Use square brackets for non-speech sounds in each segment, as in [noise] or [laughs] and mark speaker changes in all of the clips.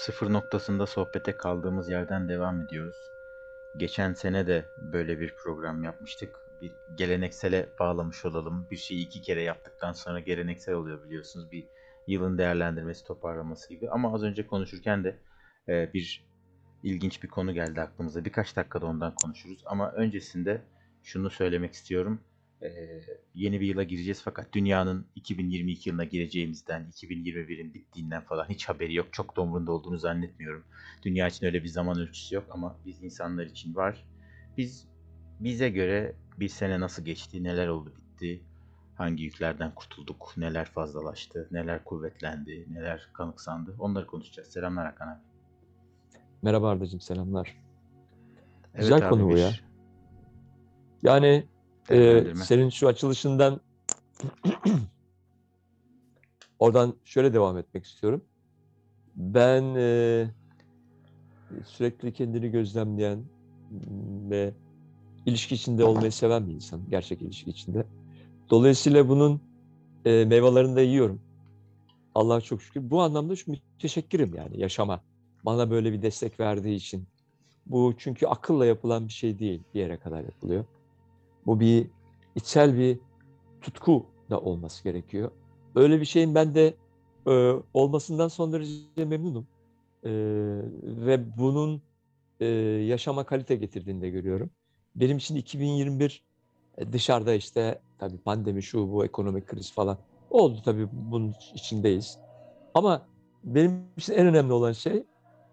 Speaker 1: Sıfır noktasında sohbete kaldığımız yerden devam ediyoruz. Geçen sene de böyle bir program yapmıştık. Bir geleneksele bağlamış olalım. Bir şeyi iki kere yaptıktan sonra geleneksel oluyor biliyorsunuz. Bir yılın değerlendirmesi, toparlaması gibi. Ama az önce konuşurken de e, bir ilginç bir konu geldi aklımıza. Birkaç dakikada ondan konuşuruz. Ama öncesinde şunu söylemek istiyorum. Ee, yeni bir yıla gireceğiz fakat dünyanın 2022 yılına gireceğimizden, 2021'in bittiğinden falan hiç haberi yok. Çok da umurunda olduğunu zannetmiyorum. Dünya için öyle bir zaman ölçüsü yok ama biz insanlar için var. Biz bize göre bir sene nasıl geçti, neler oldu bitti, hangi yüklerden kurtulduk, neler fazlalaştı, neler kuvvetlendi, neler kanıksandı onları konuşacağız. Selamlar Hakan abi.
Speaker 2: Merhaba Arda'cığım selamlar.
Speaker 1: Evet
Speaker 2: Güzel
Speaker 1: abi,
Speaker 2: konu bu ya. Yani e,
Speaker 1: değerlendirme.
Speaker 2: senin şu açılışından [clears throat] oradan şöyle devam etmek istiyorum. Ben e, sürekli kendini gözlemleyen ve ilişki içinde olmayı seven bir insanım. Gerçek ilişki içinde. Dolayısıyla bunun e, meyvelerini de yiyorum. Allah'a çok şükür. Bu anlamda şu müteşekkirim yani yaşama. Bana böyle bir destek verdiği için. Bu çünkü akılla yapılan bir şey değil. Bir yere kadar yapılıyor. Bu bir içsel bir tutku da olması gerekiyor. Öyle bir şeyin ben de e, olmasından son derece memnunum. E, ve bunun e, yaşama kalite getirdiğini de görüyorum. Benim için 2021 e, dışarıda işte tabii pandemi şu bu ekonomik kriz falan oldu tabii bunun içindeyiz. Ama benim için en önemli olan şey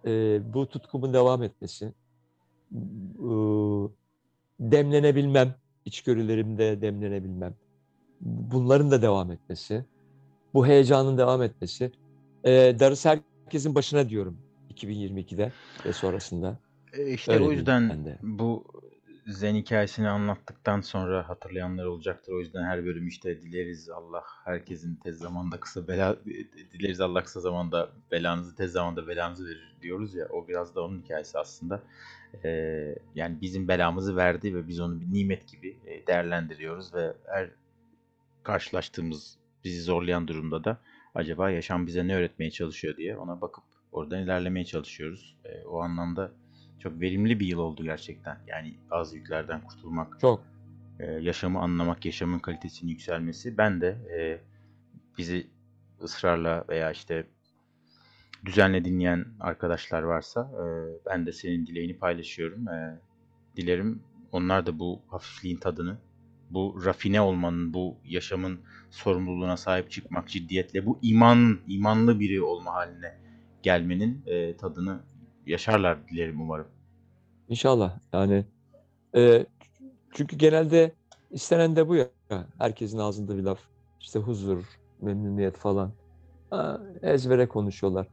Speaker 2: e, bu tutkumun devam etmesi. E, demlenebilmem, içgörülerimde demlenebilmem. Bunların da devam etmesi. Bu heyecanın devam etmesi. E, darısı herkesin başına diyorum 2022'de ve sonrasında.
Speaker 1: E, İşte
Speaker 2: Öyle
Speaker 1: o yüzden bu Zen hikayesini anlattıktan sonra hatırlayanlar olacaktır. O yüzden her bölüm işte dileriz Allah herkesin tez zamanda kısa bela dileriz Allah kısa zamanda belanızı tez zamanda belanızı verir diyoruz ya. O biraz da onun hikayesi aslında. Ee, yani bizim belamızı verdi ve biz onu bir nimet gibi e, değerlendiriyoruz ve her karşılaştığımız bizi zorlayan durumda da acaba yaşam bize ne öğretmeye çalışıyor diye ona bakıp oradan ilerlemeye çalışıyoruz. Ee, o anlamda çok verimli bir yıl oldu gerçekten. Yani az yüklerden kurtulmak,
Speaker 2: Çok.
Speaker 1: e, yaşamı anlamak, yaşamın kalitesinin yükselmesi. Ben de e, bizi ısrarla veya işte düzenle dinleyen arkadaşlar varsa e, ben de senin dileğini paylaşıyorum. E, dilerim onlar da bu hafifliğin tadını, bu rafine olmanın, bu yaşamın sorumluluğuna sahip çıkmak ciddiyetle, bu iman, imanlı biri olma haline gelmenin e, tadını yaşarlar dilerim umarım.
Speaker 2: İnşallah. Yani e, çünkü genelde istenen de bu ya. Herkesin ağzında bir laf. İşte huzur, memnuniyet falan. Ha, ezbere konuşuyorlar.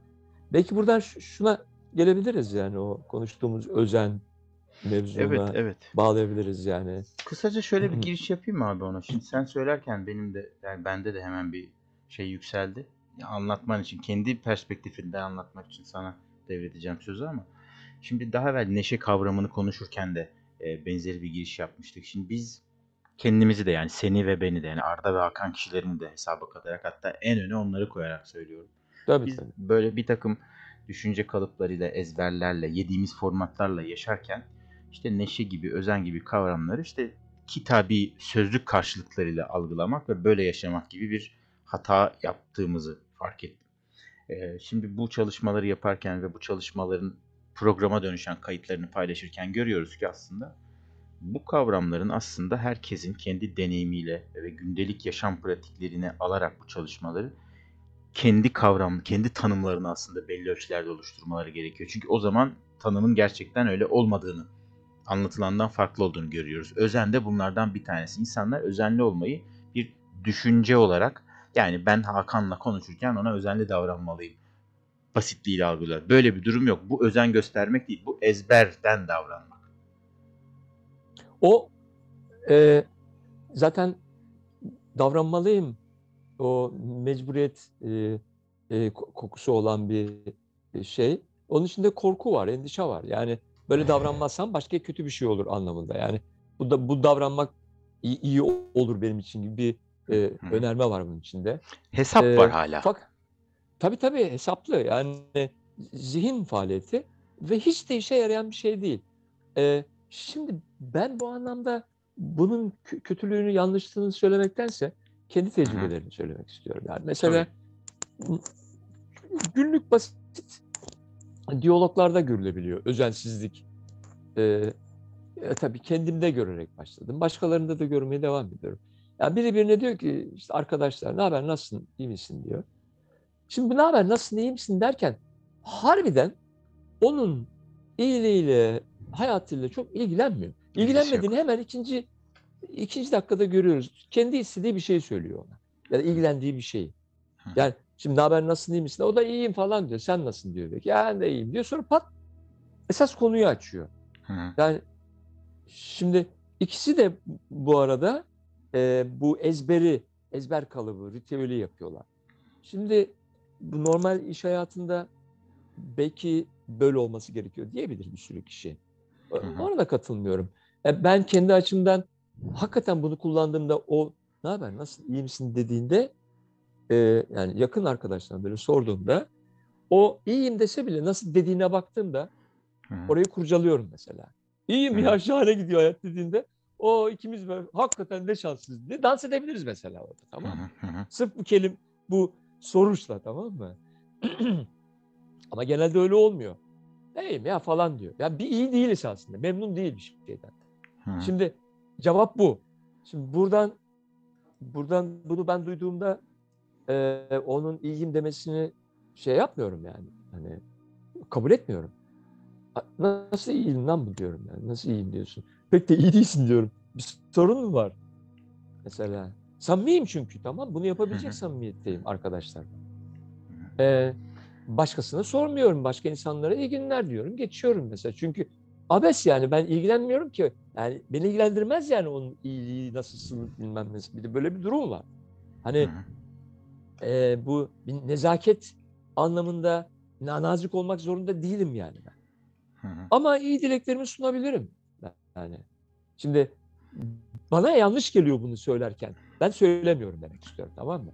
Speaker 2: Belki buradan şuna gelebiliriz yani o konuştuğumuz özen
Speaker 1: Evet,
Speaker 2: mevzuna
Speaker 1: evet.
Speaker 2: bağlayabiliriz yani.
Speaker 1: Kısaca şöyle bir giriş yapayım mı abi ona? Şimdi sen söylerken benim de yani bende de hemen bir şey yükseldi. Ya anlatman için kendi perspektifinden anlatmak için sana devredeceğim sözü ama şimdi daha evvel neşe kavramını konuşurken de e, benzeri bir giriş yapmıştık. Şimdi biz kendimizi de yani seni ve beni de yani Arda ve Hakan kişilerini de hesaba katarak hatta en öne onları koyarak söylüyorum.
Speaker 2: Tabii
Speaker 1: Biz
Speaker 2: tabii.
Speaker 1: böyle bir takım düşünce kalıplarıyla, ezberlerle, yediğimiz formatlarla yaşarken işte neşe gibi, özen gibi kavramları işte kitabi sözlük karşılıklarıyla algılamak ve böyle yaşamak gibi bir hata yaptığımızı fark ettim. Ee, şimdi bu çalışmaları yaparken ve bu çalışmaların programa dönüşen kayıtlarını paylaşırken görüyoruz ki aslında bu kavramların aslında herkesin kendi deneyimiyle ve gündelik yaşam pratiklerine alarak bu çalışmaları kendi kavram, kendi tanımlarını aslında belli ölçülerde oluşturmaları gerekiyor. Çünkü o zaman tanımın gerçekten öyle olmadığını, anlatılandan farklı olduğunu görüyoruz. Özen de bunlardan bir tanesi. İnsanlar özenli olmayı bir düşünce olarak yani ben Hakan'la konuşurken ona özenli davranmalıyım. Basitliğiyle algılıyor. Böyle bir durum yok. Bu özen göstermek değil. Bu ezberden davranmak.
Speaker 2: O e, zaten davranmalıyım. O mecburiyet e, e, ko- kokusu olan bir şey. Onun içinde korku var, endişe var. Yani böyle davranmazsam başka kötü bir şey olur anlamında. Yani bu da bu davranmak iyi, iyi olur benim için gibi bir e, önerme var bunun içinde.
Speaker 1: Hesap
Speaker 2: E,
Speaker 1: var hala.
Speaker 2: Fak, tabii tabii hesaplı. Yani zihin faaliyeti ve hiç de işe yarayan bir şey değil. Ee, şimdi ben bu anlamda bunun kö- kötülüğünü, yanlışlığını söylemektense kendi tecrübelerimi söylemek istiyorum. Yani mesela günlük basit diyaloglarda görülebiliyor özensizlik. Ee, e, tabii kendimde görerek başladım. Başkalarında da görmeye devam ediyorum. Yani biri birine diyor ki işte arkadaşlar ne haber nasılsın iyi misin diyor. Şimdi bu ne haber nasılsın iyi misin derken harbiden onun iyiliğiyle hayatıyla çok ilgilenmiyor.
Speaker 1: Yok.
Speaker 2: İlgilenmediğini hemen ikinci ikinci dakikada görüyoruz. Kendi istediği bir şey söylüyor ona. Ya da ilgilendiği bir şey.
Speaker 1: Hı.
Speaker 2: Yani şimdi ne haber nasılsın iyi misin? O da iyiyim falan diyor. Sen nasılsın diyor. Belki. Ya ben de iyiyim diyor. Sonra pat esas konuyu açıyor. Yani şimdi ikisi de bu arada e, bu ezberi, ezber kalıbı, ritüeli yapıyorlar. Şimdi bu normal iş hayatında belki böyle olması gerekiyor diyebilir bir sürü kişi. Ona da katılmıyorum. E, Ben kendi açımdan hakikaten bunu kullandığımda o ne haber, nasıl, iyi misin dediğinde e, yani yakın arkadaşlarına böyle sorduğumda o iyiyim dese bile nasıl dediğine baktığımda
Speaker 1: Hı hı.
Speaker 2: Orayı kurcalıyorum mesela. İyiyim
Speaker 1: Hı.
Speaker 2: ya şahane gidiyor hayat dediğinde o ikimiz böyle hakikaten ne şanslıyız diye dans edebiliriz mesela orada tamam mı? Sırf bu kelim bu soruşla tamam mı? [clears throat] Ama genelde öyle olmuyor. İyiyim ya falan diyor. Ya bir iyi değiliz aslında. Memnun değil bir şeyden.
Speaker 1: Hı.
Speaker 2: Şimdi cevap bu. Şimdi buradan buradan bunu ben duyduğumda e, onun iyiyim demesini şey yapmıyorum yani. Hani kabul etmiyorum. Nasıl iyiyim lan bu diyorum yani. Nasıl iyiyim diyorsun. Pek de iyi değilsin diyorum. Bir sorun mu var? Mesela. Samimiyim çünkü tamam. Bunu yapabilecek
Speaker 1: Hı hı.
Speaker 2: samimiyetteyim arkadaşlar. Ee, başkasına sormuyorum. Başka insanlara iyi günler diyorum. Geçiyorum mesela. Çünkü abes yani ben ilgilenmiyorum ki. Yani beni ilgilendirmez yani onun iyiliği nasılsın bilmem ne. Bir de böyle bir durum var. Hani e, bu nezaket anlamında na- nazik olmak zorunda değilim yani ben.
Speaker 1: Hı hı.
Speaker 2: Ama iyi dileklerimi sunabilirim. Yani şimdi bana yanlış geliyor bunu söylerken. Ben söylemiyorum demek istiyorum tamam mı?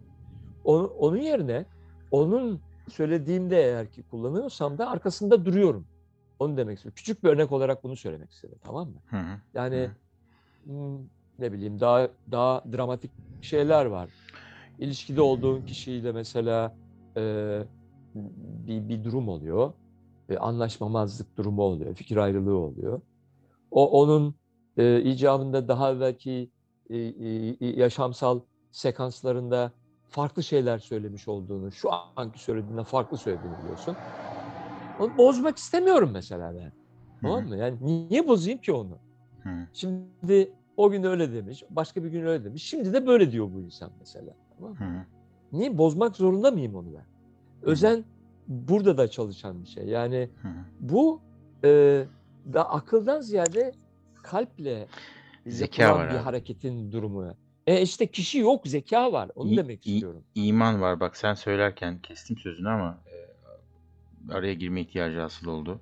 Speaker 2: Onu, onun yerine onun söylediğimde eğer ki kullanıyorsam da arkasında duruyorum. Onu demek istiyorum. Küçük bir örnek olarak bunu söylemek istedim tamam mı?
Speaker 1: Hı hı.
Speaker 2: Yani hmm, ne bileyim daha daha dramatik şeyler var. İlişkide olduğun kişiyle mesela e, bir, bir durum oluyor. E, anlaşmamazlık durumu oluyor. Fikir ayrılığı oluyor. O onun e, icabında daha e, yaşamsal sekanslarında farklı şeyler söylemiş olduğunu, şu anki söylediğinden farklı söylediğini biliyorsun. Onu bozmak istemiyorum mesela ben. Tamam mı? Yani niye bozayım ki onu?
Speaker 1: Hı hı.
Speaker 2: Şimdi o gün öyle demiş, başka bir gün öyle demiş. Şimdi de böyle diyor bu insan mesela. Tamam mı?
Speaker 1: Hı hı.
Speaker 2: Niye bozmak zorunda mıyım onu ben? Özen burada da çalışan bir şey. Yani
Speaker 1: Hı hı.
Speaker 2: bu e, da akıldan ziyade kalple
Speaker 1: Zeka
Speaker 2: yapılan
Speaker 1: var
Speaker 2: bir
Speaker 1: abi.
Speaker 2: hareketin durumu. E işte kişi yok, zeka var. Onu
Speaker 1: İ-
Speaker 2: demek
Speaker 1: i-
Speaker 2: istiyorum.
Speaker 1: İman var. Bak sen söylerken kestim sözünü ama e, araya girme ihtiyacı hasıl oldu.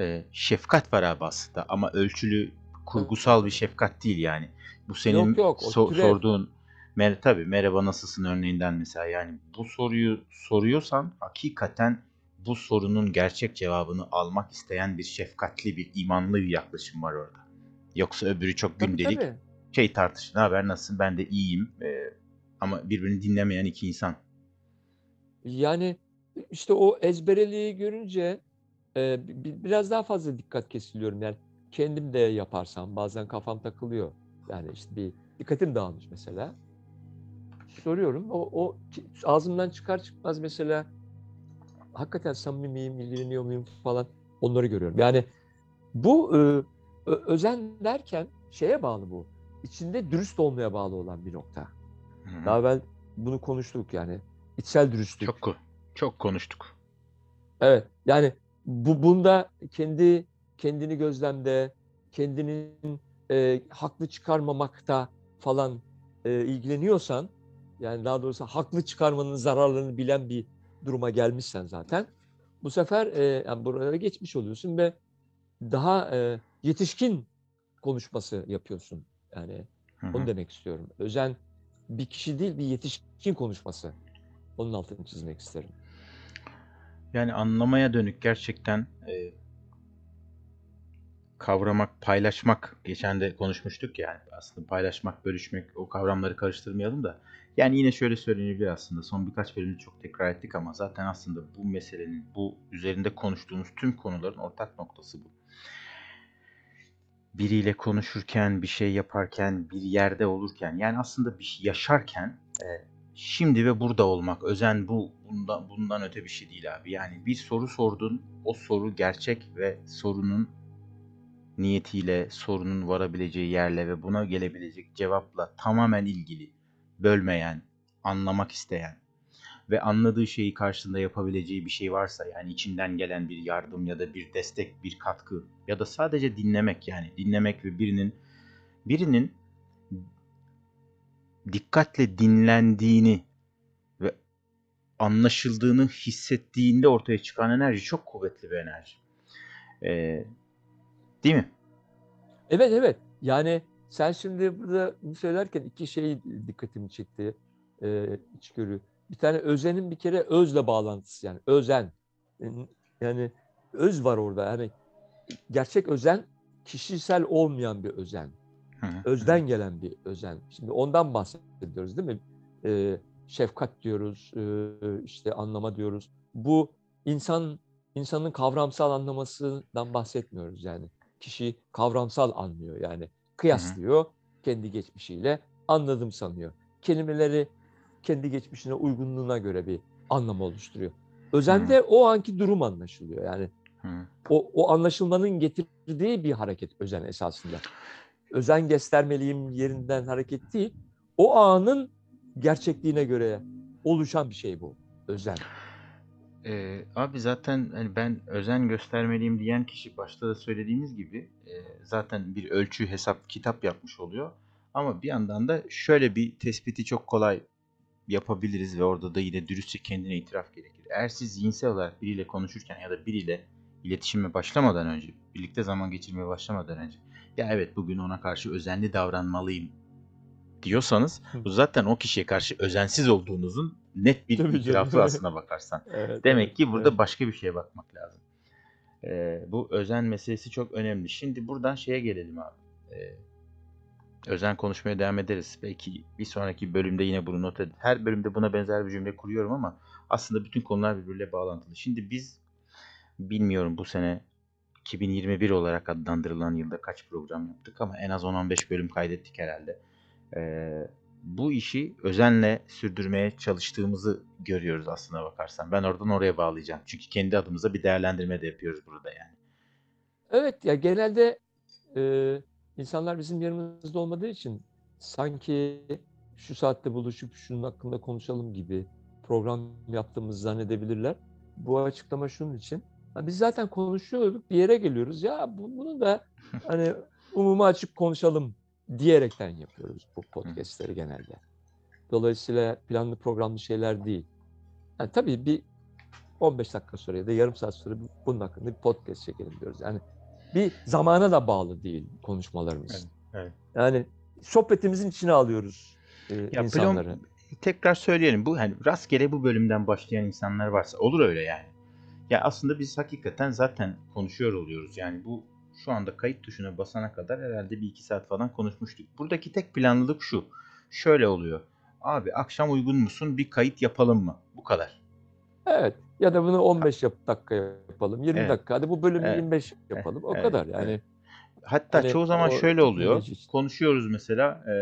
Speaker 1: E, şefkat var abi aslında ama ölçülü kurgusal bir şefkat değil yani. Bu senin
Speaker 2: Yok, yok, o
Speaker 1: so-
Speaker 2: türev.
Speaker 1: sorduğun mer tabii merhaba nasılsın örneğinden mesela yani bu soruyu soruyorsan hakikaten bu sorunun gerçek cevabını almak isteyen bir şefkatli bir imanlı bir yaklaşım var orada. Yoksa öbürü çok
Speaker 2: Tabii,
Speaker 1: gündelik
Speaker 2: tabii.
Speaker 1: şey tartışın. Ne haber nasılsın? Ben de iyiyim. E, ama birbirini dinlemeyen iki insan.
Speaker 2: Yani işte o ezbereliği görünce e, bi- bi- biraz daha fazla dikkat kesiliyorum. Yani kendim de yaparsam bazen kafam takılıyor. Yani işte bir dikkatim dağılmış mesela. Soruyorum. O, o ağzımdan çıkar çıkmaz mesela hakikaten samimi miyim, ilgileniyor muyum falan onları görüyorum. Yani bu e, özen derken şeye bağlı bu. İçinde dürüst olmaya bağlı olan bir nokta.
Speaker 1: Hı hı.
Speaker 2: Daha evvel bunu konuştuk yani. içsel dürüstlük.
Speaker 1: Çok çok konuştuk.
Speaker 2: Evet. Yani bu bunda kendi kendini gözlemde, kendinin e, haklı çıkarmamakta falan e, ilgileniyorsan, yani daha doğrusu haklı çıkarmanın zararlarını bilen bir duruma gelmişsen zaten, bu sefer e, yani buralara geçmiş oluyorsun ve daha e, yetişkin konuşması yapıyorsun. Yani
Speaker 1: Hı hı.
Speaker 2: onu demek istiyorum. Özen bir kişi değil, bir yetişkin konuşması. Onun altını çizmek isterim.
Speaker 1: Yani anlamaya dönük gerçekten e, kavramak, paylaşmak. Geçen de konuşmuştuk yani aslında paylaşmak, bölüşmek o kavramları karıştırmayalım da. Yani yine şöyle söylenebilir aslında son birkaç bölümde çok tekrar ettik ama zaten aslında bu meselenin, bu üzerinde konuştuğumuz tüm konuların ortak noktası bu. Biriyle konuşurken, bir şey yaparken, bir yerde olurken yani aslında bir şey yaşarken e, şimdi ve burada olmak, özen bu, bundan, bundan öte bir şey değil abi. Yani bir soru sordun, o soru gerçek ve sorunun niyetiyle, sorunun varabileceği yerle ve buna gelebilecek cevapla tamamen ilgili, bölmeyen, anlamak isteyen ve anladığı şeyi karşısında yapabileceği bir şey varsa yani içinden gelen bir yardım ya da bir destek, bir katkı ya da sadece dinlemek yani dinlemek ve birinin birinin dikkatle dinlendiğini ve anlaşıldığını hissettiğinde ortaya çıkan enerji çok kuvvetli bir enerji. Ee, değil mi?
Speaker 2: Evet evet. Yani sen şimdi burada söylerken iki şey dikkatimi çekti e, içgörü. Bir tane özenin bir kere özle bağlantısı yani özen. Yani öz var orada yani gerçek özen kişisel olmayan bir özen. Özden gelen bir özen. Şimdi ondan bahsediyoruz değil mi? Ee, şefkat diyoruz, e, işte anlama diyoruz. Bu insan insanın kavramsal anlamasından bahsetmiyoruz yani. Kişi kavramsal anlıyor yani. Kıyaslıyor kendi geçmişiyle anladım sanıyor. Kelimeleri kendi geçmişine uygunluğuna göre bir anlam oluşturuyor. Özende o anki durum anlaşılıyor yani.
Speaker 1: Hı.
Speaker 2: O, o anlaşılmanın getirdiği bir hareket özen esasında. Özen göstermeliyim yerinden hareket değil. O anın gerçekliğine göre oluşan bir şey bu. Özen.
Speaker 1: Ee, abi zaten hani ben özen göstermeliyim diyen kişi başta da söylediğimiz gibi e, zaten bir ölçü hesap kitap yapmış oluyor. Ama bir yandan da şöyle bir tespiti çok kolay yapabiliriz ve orada da yine dürüstçe kendine itiraf gerekir. Eğer siz zihinsel olarak biriyle konuşurken ya da biriyle iletişime başlamadan önce, birlikte zaman geçirmeye başlamadan önce ya evet bugün ona karşı özenli davranmalıyım diyorsanız bu zaten o kişiye karşı özensiz olduğunuzun net bir
Speaker 2: Tabii
Speaker 1: itirafı aslına bakarsan. [laughs]
Speaker 2: Evet,
Speaker 1: Demek
Speaker 2: evet,
Speaker 1: ki burada
Speaker 2: evet.
Speaker 1: başka bir şeye bakmak lazım. Ee, bu özen meselesi çok önemli. Şimdi buradan şeye gelelim abi. Ee, özen konuşmaya devam ederiz. Belki bir sonraki bölümde yine bunu not edin. Her bölümde buna benzer bir cümle kuruyorum ama aslında bütün konular birbiriyle bağlantılı. Şimdi biz bilmiyorum bu sene 2021 olarak adlandırılan yılda kaç program yaptık ama en az 10-15 bölüm kaydettik herhalde. Ee, bu işi özenle sürdürmeye çalıştığımızı görüyoruz aslına bakarsan. Ben oradan oraya bağlayacağım. Çünkü kendi adımıza bir değerlendirme de yapıyoruz burada yani.
Speaker 2: Evet ya genelde e, insanlar bizim yanımızda olmadığı için sanki şu saatte buluşup şunun hakkında konuşalım gibi program yaptığımızı zannedebilirler. Bu açıklama şunun için. Ha, biz zaten konuşuyorduk bir yere geliyoruz. Ya bu- bunu da [laughs] hani umuma açık konuşalım diyerekten yapıyoruz bu podcastleri genelde. Dolayısıyla planlı programlı şeyler değil. Yani tabii bir 15 dakika sonra ya da yarım saat sonra bunun hakkında bir podcast çekelim diyoruz. Yani bir zamana da bağlı değil konuşmalarımız.
Speaker 1: Evet, evet.
Speaker 2: Yani sohbetimizin içine alıyoruz e,
Speaker 1: Ya
Speaker 2: insanları.
Speaker 1: plan- tekrar söyleyelim. Bu hani rastgele bu bölümden başlayan insanlar varsa olur öyle yani. Ya aslında biz hakikaten zaten konuşuyor oluyoruz. Yani bu şu anda kayıt tuşuna basana kadar herhalde bir iki saat falan konuşmuştuk. Buradaki tek planlılık şu. Şöyle oluyor. Abi akşam uygun musun? Bir kayıt yapalım mı? Bu kadar.
Speaker 2: Evet. Ya da bunu 15 yap, dakika yapalım. 20
Speaker 1: Evet.
Speaker 2: dakika. Hadi bu bölümü
Speaker 1: Evet.
Speaker 2: 25 yapalım. O
Speaker 1: Evet,
Speaker 2: kadar yani.
Speaker 1: evet. Hatta
Speaker 2: Hani
Speaker 1: çoğu zaman şöyle oluyor.
Speaker 2: için.
Speaker 1: Konuşuyoruz mesela. e,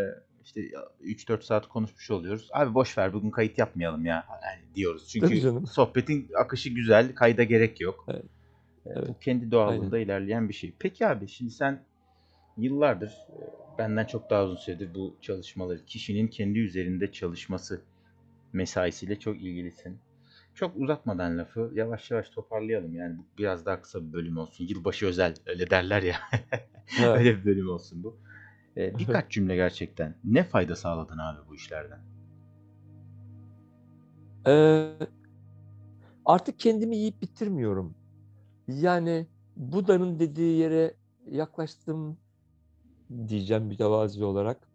Speaker 1: işte 3-4 saat konuşmuş oluyoruz. Abi boş ver bugün kayıt yapmayalım ya yani diyoruz. Çünkü sohbetin akışı güzel, kayda gerek yok.
Speaker 2: Evet.
Speaker 1: E,
Speaker 2: Evet.
Speaker 1: Bu kendi doğallığında ilerleyen bir şey. Peki abi şimdi sen yıllardır e, benden çok daha uzun süredir bu çalışmaları, kişinin kendi üzerinde çalışması mesaisiyle çok ilgilisin. Çok uzatmadan lafı yavaş yavaş toparlayalım. Yani biraz daha kısa bir bölüm olsun. Yılbaşı özel öyle derler ya. [laughs]
Speaker 2: Evet.
Speaker 1: öyle bir bölüm olsun bu. E, birkaç cümle gerçekten. Ne fayda sağladın abi bu işlerden?
Speaker 2: Ee, artık kendimi yiyip bitirmiyorum. Yani Buda'nın dediği yere yaklaştım diyeceğim mütevazi olarak.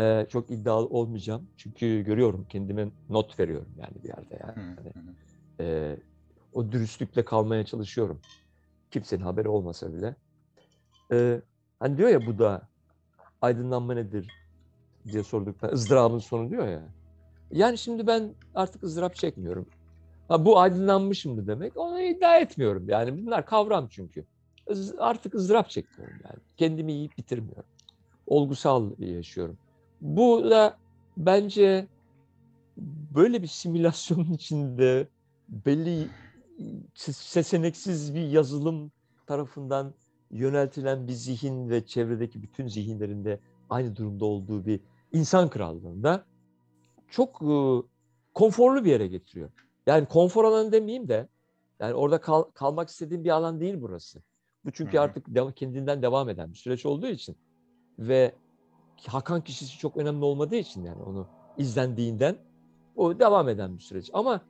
Speaker 2: Ee, çok iddialı olmayacağım. Çünkü görüyorum kendime not veriyorum yani bir yerde yani.
Speaker 1: Hı.
Speaker 2: Ee, O dürüstlükle kalmaya çalışıyorum. Kimsenin haberi olmasa bile. Ee, hani diyor ya bu da aydınlanma nedir diye sorduklarında ızdırabın sonu diyor ya. Yani şimdi ben artık ızdırap çekmiyorum. Ha, bu aydınlanmışım mı demek? Onu iddia etmiyorum. Yani bunlar kavram çünkü. Artık ızdırap çekmiyorum yani. Kendimi yiyip bitirmiyorum. Olgusal yaşıyorum. Bu da bence böyle bir simülasyonun [laughs] içinde belli ses- seçeneksiz bir yazılım tarafından yöneltilen bir zihin ve çevredeki bütün zihinlerinde aynı durumda olduğu bir insan krallığında çok e, konforlu bir yere getiriyor. Yani konfor alanı demeyeyim de yani orada kal- kalmak istediğim bir alan değil burası. Bu çünkü
Speaker 1: Hı hı.
Speaker 2: artık dev- kendinden devam eden bir süreç olduğu için ve Hakan kişisi çok önemli olmadığı için yani onu izlendiğinden o devam eden bir süreç. Ama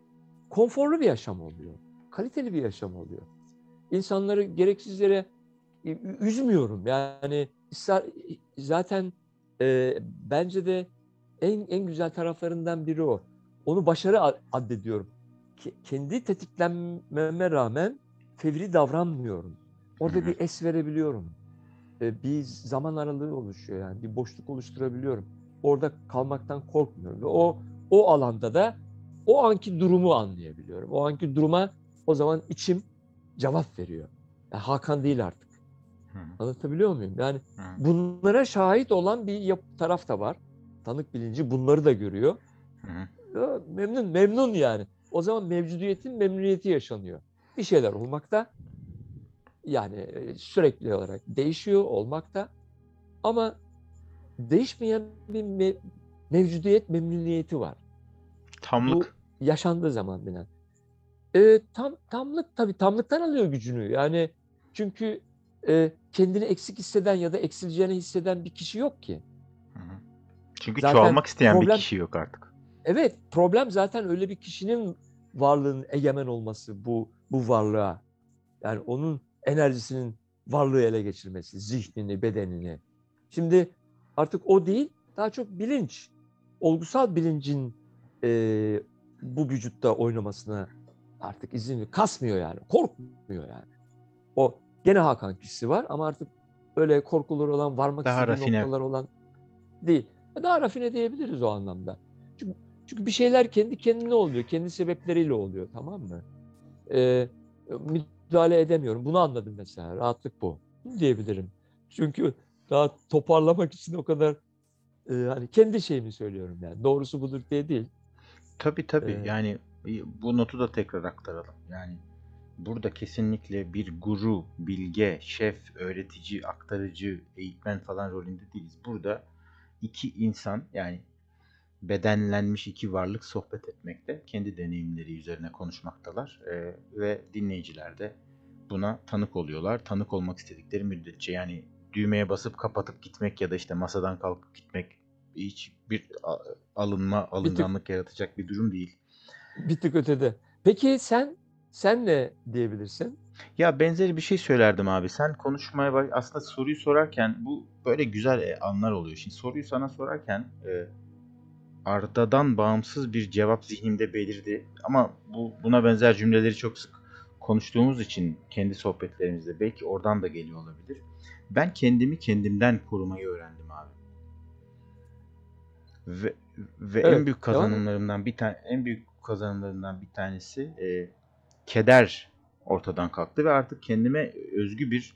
Speaker 2: konforlu bir yaşam oluyor. Kaliteli bir yaşam oluyor. İnsanları gereksiz yere e, üzmüyorum. Yani zaten e, bence de en en güzel taraflarından biri o. Onu başarı addediyorum. Ke- kendi tetiklenmeme rağmen fevri davranmıyorum. Orada bir es verebiliyorum. Bir zaman aralığı oluşuyor yani bir boşluk oluşturabiliyorum. Orada kalmaktan korkmuyorum ve o o alanda da o anki durumu anlayabiliyorum. O anki duruma o zaman içim cevap veriyor. Yani Hakan değil artık. Anlatabiliyor muyum? Yani bunlara şahit olan bir yap- taraf da var. Tanık bilinci bunları da görüyor. Ya, memnun, memnun yani. O zaman mevcudiyetin memnuniyeti yaşanıyor. Bir şeyler olmakta. Yani sürekli olarak değişiyor olmakta. Ama değişmeyen bir me- mevcudiyet memnuniyeti var.
Speaker 1: Tamlık.
Speaker 2: Bu yaşandığı zaman binen. E, tam tamlık tabii tamlıktan alıyor gücünü. Yani çünkü e, kendini eksik hisseden ya da eksileceğini hisseden bir kişi yok ki.
Speaker 1: Çünkü
Speaker 2: Zaten
Speaker 1: çoğalmak isteyen bir
Speaker 2: problem-
Speaker 1: kişi yok artık.
Speaker 2: Evet, problem zaten öyle bir kişinin varlığının egemen olması bu bu varlığa. Yani onun enerjisinin varlığı ele geçirmesi, zihnini, bedenini. Şimdi artık o değil, daha çok bilinç, olgusal bilincin eee, bu vücutta oynamasına artık izin. Kasmıyor yani, korkmuyor yani. O gene Hakan kişisi var ama artık öyle korkuları olan, varmak
Speaker 1: Daha
Speaker 2: istediği
Speaker 1: rafine.
Speaker 2: noktalar olan değil. Daha rafine diyebiliriz o anlamda. Çünkü, çünkü bir şeyler kendi kendine oluyor, kendi sebepleriyle oluyor tamam mı? Ee, müdahale edemiyorum. Bunu anladım mesela. Rahatlık bu. Diyebilirim. Çünkü daha toparlamak için o kadar e, hani kendi şeyimi söylüyorum yani. Doğrusu budur diye değil.
Speaker 1: Tabii tabii.
Speaker 2: Ee,
Speaker 1: Yani bu notu da tekrar aktaralım. Yani burada kesinlikle bir guru, bilge, şef, öğretici, aktarıcı, eğitmen falan rolünde değiliz. Burada iki insan yani bedenlenmiş iki varlık sohbet etmekte. Kendi deneyimleri üzerine konuşmaktalar. Ee, ve dinleyiciler de buna tanık oluyorlar. Tanık olmak istedikleri müddetçe yani düğmeye basıp kapatıp gitmek ya da işte masadan kalkıp gitmek hiç bir alınma, alınganlık yaratacak bir durum değil.
Speaker 2: Bir tık ötede. Peki sen sen ne diyebilirsin?
Speaker 1: Ya benzeri bir şey söylerdim abi. Sen konuşmaya bak aslında soruyu sorarken bu böyle güzel e, anlar oluyor. Şimdi soruyu sana sorarken e, Arda'dan bağımsız bir cevap zihnimde belirdi. Ama bu buna benzer cümleleri çok sık konuştuğumuz için kendi sohbetlerimizde belki oradan da geliyor olabilir. Ben kendimi kendimden korumayı öğrendim abi. Ve, ve en
Speaker 2: Evet,
Speaker 1: büyük
Speaker 2: devam et.
Speaker 1: kazanımlarımdan bir tane en büyük kazanımlarından bir tanesi e, keder ortadan kalktı ve artık kendime özgü bir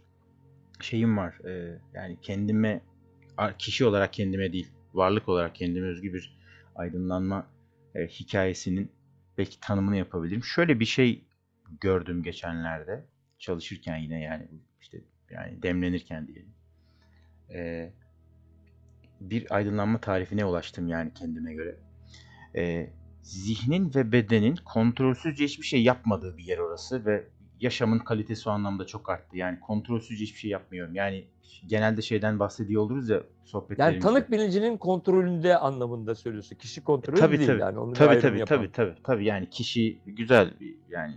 Speaker 1: şeyim var. E, yani kendime kişi olarak kendime değil, varlık olarak kendime özgü bir aydınlanma e, hikayesinin belki tanımını yapabilirim. Şöyle bir şey gördüm geçenlerde çalışırken yine yani işte yani demlenirken diyelim. E, bir aydınlanma tarifine ulaştım yani kendime göre. E, zihnin ve bedenin kontrolsüzce hiçbir şey yapmadığı bir yer orası ve yaşamın kalitesi o anlamda çok arttı. Yani kontrolsüzce hiçbir şey yapmıyorum. Yani genelde şeyden bahsediyor oluruz ya
Speaker 2: Yani
Speaker 1: sohbetlerimizde.
Speaker 2: tanık bilincinin kontrolünde anlamında söylüyorsun. Kişi kontrolü
Speaker 1: Tabii
Speaker 2: değil
Speaker 1: tabii.
Speaker 2: yani. Bir
Speaker 1: Tabii tabii
Speaker 2: yapalım.
Speaker 1: tabii tabii tabii yani kişi güzel bir yani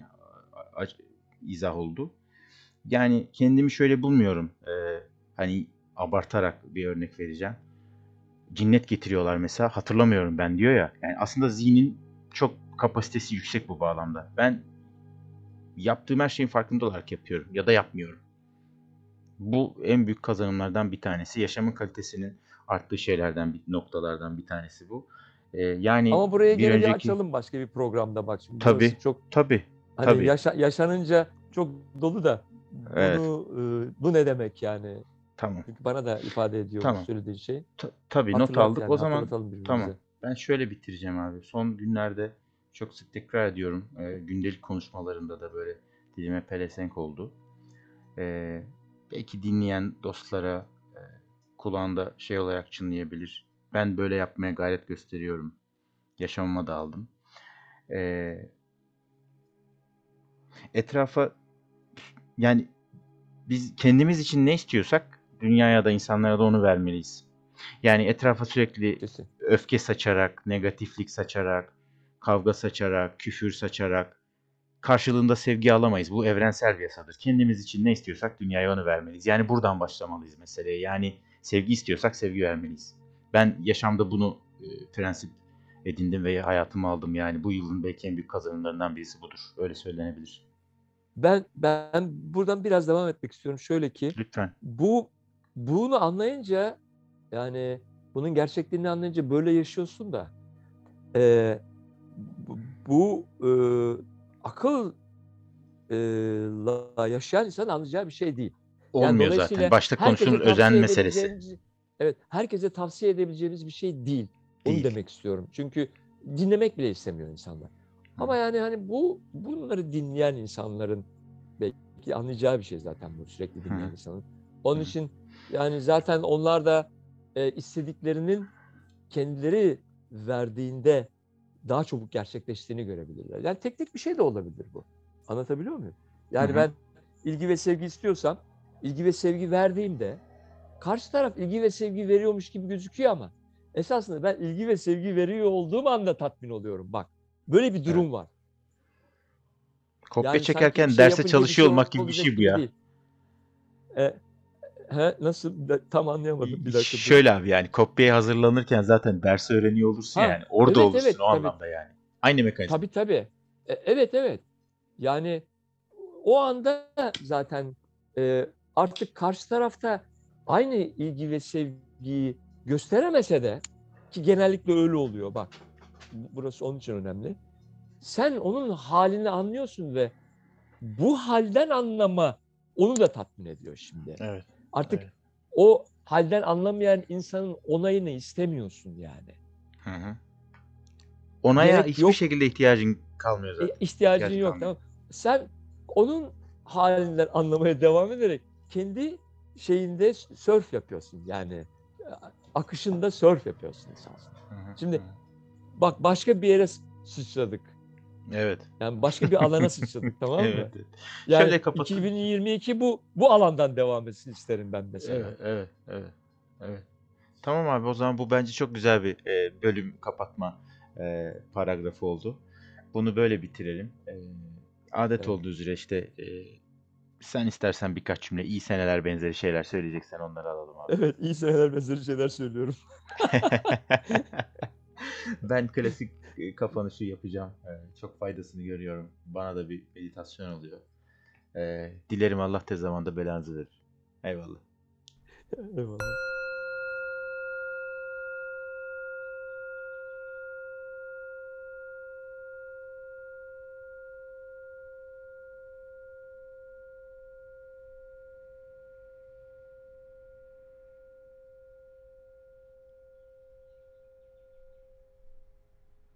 Speaker 1: izah oldu. Yani kendimi şöyle bulmuyorum. Ee, hani abartarak bir örnek vereceğim. Cinnet getiriyorlar mesela hatırlamıyorum ben diyor ya. Yani aslında zihnin çok kapasitesi yüksek bu bağlamda. Ben yaptığım her şeyin farkında olarak yapıyorum ya da yapmıyorum. Bu en büyük kazanımlardan bir tanesi. Yaşamın kalitesinin arttığı şeylerden bir noktalardan bir tanesi bu. Ee, yani
Speaker 2: Ama buraya
Speaker 1: bir
Speaker 2: gene bir
Speaker 1: önceki
Speaker 2: açalım başka bir programda bak şimdi.
Speaker 1: Tabii.
Speaker 2: Çok
Speaker 1: tabii
Speaker 2: hani
Speaker 1: tabii.
Speaker 2: yaşa- yaşanınca çok dolu da
Speaker 1: Evet.
Speaker 2: bunu e, bu ne demek yani?
Speaker 1: tamam.
Speaker 2: Çünkü bana da ifade ediyor
Speaker 1: Tamam.
Speaker 2: söylediğin şey.
Speaker 1: Ta- tabii not
Speaker 2: Hatırlat
Speaker 1: aldık.
Speaker 2: yani,
Speaker 1: o zaman tamam. Ben şöyle bitireceğim abi. Son günlerde çok sık tekrar ediyorum. Ee, gündelik konuşmalarımda da böyle dilime pelesenk oldu. Ee, belki dinleyen dostlara e, kulağında şey olarak çınlayabilir. Ben böyle yapmaya gayret gösteriyorum. Yaşamıma da aldım. Ee, etrafa yani biz kendimiz için ne istiyorsak dünyaya da insanlara da onu vermeliyiz. Yani etrafa sürekli
Speaker 2: Kesin.
Speaker 1: öfke saçarak, negatiflik saçarak, kavga saçarak, küfür saçarak karşılığında sevgi alamayız. Bu evrensel bir yasadır. Kendimiz için ne istiyorsak dünyaya onu vermeliyiz. Yani buradan başlamalıyız meseleye. Yani sevgi istiyorsak sevgi vermeliyiz. Ben yaşamda bunu e, prensip edindim ve hayatıma aldım. Yani bu yılın belki en büyük kazanımlarından birisi budur. Öyle söylenebilir.
Speaker 2: Ben ben buradan biraz devam etmek istiyorum. Şöyle ki
Speaker 1: Lütfen.
Speaker 2: bu bunu anlayınca yani bunun gerçekliğini anlayınca böyle yaşıyorsun da e, bu, e, akılla yaşayan insanın anlayacağı bir şey değil. Yani
Speaker 1: Olmuyor
Speaker 2: dolayısıyla
Speaker 1: zaten. Başta konuştuğumuz özen meselesi.
Speaker 2: Evet, herkese tavsiye edebileceğimiz bir şey değil. Onu
Speaker 1: Değil.
Speaker 2: demek istiyorum. Çünkü dinlemek bile istemiyor insanlar. Ama yani hani bu bunları dinleyen insanların belki anlayacağı bir şey zaten bu sürekli dinleyen
Speaker 1: Hı.
Speaker 2: insanın. Onun
Speaker 1: Hı.
Speaker 2: için yani zaten onlar da e, istediklerinin kendileri verdiğinde daha çabuk gerçekleştiğini görebilirler. Yani teknik bir şey de olabilir bu. Anlatabiliyor muyum? Yani
Speaker 1: Hı hı.
Speaker 2: ben ilgi ve sevgi istiyorsam, ilgi ve sevgi verdiğimde karşı taraf ilgi ve sevgi veriyormuş gibi gözüküyor ama esasında ben ilgi ve sevgi veriyor olduğum anda tatmin oluyorum. Bak böyle bir durum var.
Speaker 1: Kopya
Speaker 2: Yani
Speaker 1: çekerken
Speaker 2: şey
Speaker 1: derse
Speaker 2: bir
Speaker 1: çalışıyor
Speaker 2: şey
Speaker 1: olmak gibi bir şey bu ya.
Speaker 2: değil. E, he, nasıl? Tam anlayamadım. Bir dakika.
Speaker 1: Şöyle abi yani kopyaya hazırlanırken zaten dersi öğreniyor olursun
Speaker 2: Ha,
Speaker 1: yani. Orada
Speaker 2: evet,
Speaker 1: olursun
Speaker 2: evet,
Speaker 1: o
Speaker 2: tabii.
Speaker 1: anlamda yani. Aynı mekanizma.
Speaker 2: Tabii tabii. E, evet evet. Yani o anda zaten e, artık karşı tarafta aynı ilgi ve sevgiyi gösteremese de ki genellikle öyle oluyor bak. bu- Burası onun için önemli. Sen onun halini anlıyorsun ve bu halden anlama onu da tatmin ediyor şimdi.
Speaker 1: Evet.
Speaker 2: Artık
Speaker 1: evet.
Speaker 2: o halden anlamayan insanın onayını istemiyorsun yani.
Speaker 1: Hı hı. Onaya
Speaker 2: Gerek
Speaker 1: hiçbir
Speaker 2: yok.
Speaker 1: şekilde ihtiyacın kalmıyor zaten.
Speaker 2: ihtiyacın
Speaker 1: İhtiyaç
Speaker 2: yok
Speaker 1: kalmıyor.
Speaker 2: tamam. Sen onun halinden anlamaya devam ederek kendi şeyinde sörf yapıyorsun yani akışında sörf yapıyorsun esasında. Şimdi-. Bak başka bir yere sıçradık.
Speaker 1: Evet.
Speaker 2: Yani başka bir alana sıçradık [laughs] tamam mı?
Speaker 1: evet.
Speaker 2: Yani
Speaker 1: Şöyle kapatalım.
Speaker 2: 2022 bu bu alandan devam etsin isterim ben mesela.
Speaker 1: Evet, evet, evet, evet. Tamam abi o zaman bu bence çok güzel bir e, bölüm kapatma e, paragrafı oldu. Bunu böyle bitirelim. E, adet
Speaker 2: Evet.
Speaker 1: olduğu üzere işte e, sen istersen birkaç cümle iyi seneler benzeri şeyler söyleyeceksen onları alalım abi.
Speaker 2: Evet iyi seneler benzeri şeyler söylüyorum. [laughs] [laughs]
Speaker 1: ben klasik e, kapanışı yapacağım. E, çok faydasını görüyorum. Bana da bir meditasyon oluyor. E, dilerim Allah tez zamanda belanızı verir. Eyvallah.
Speaker 2: Eyvallah.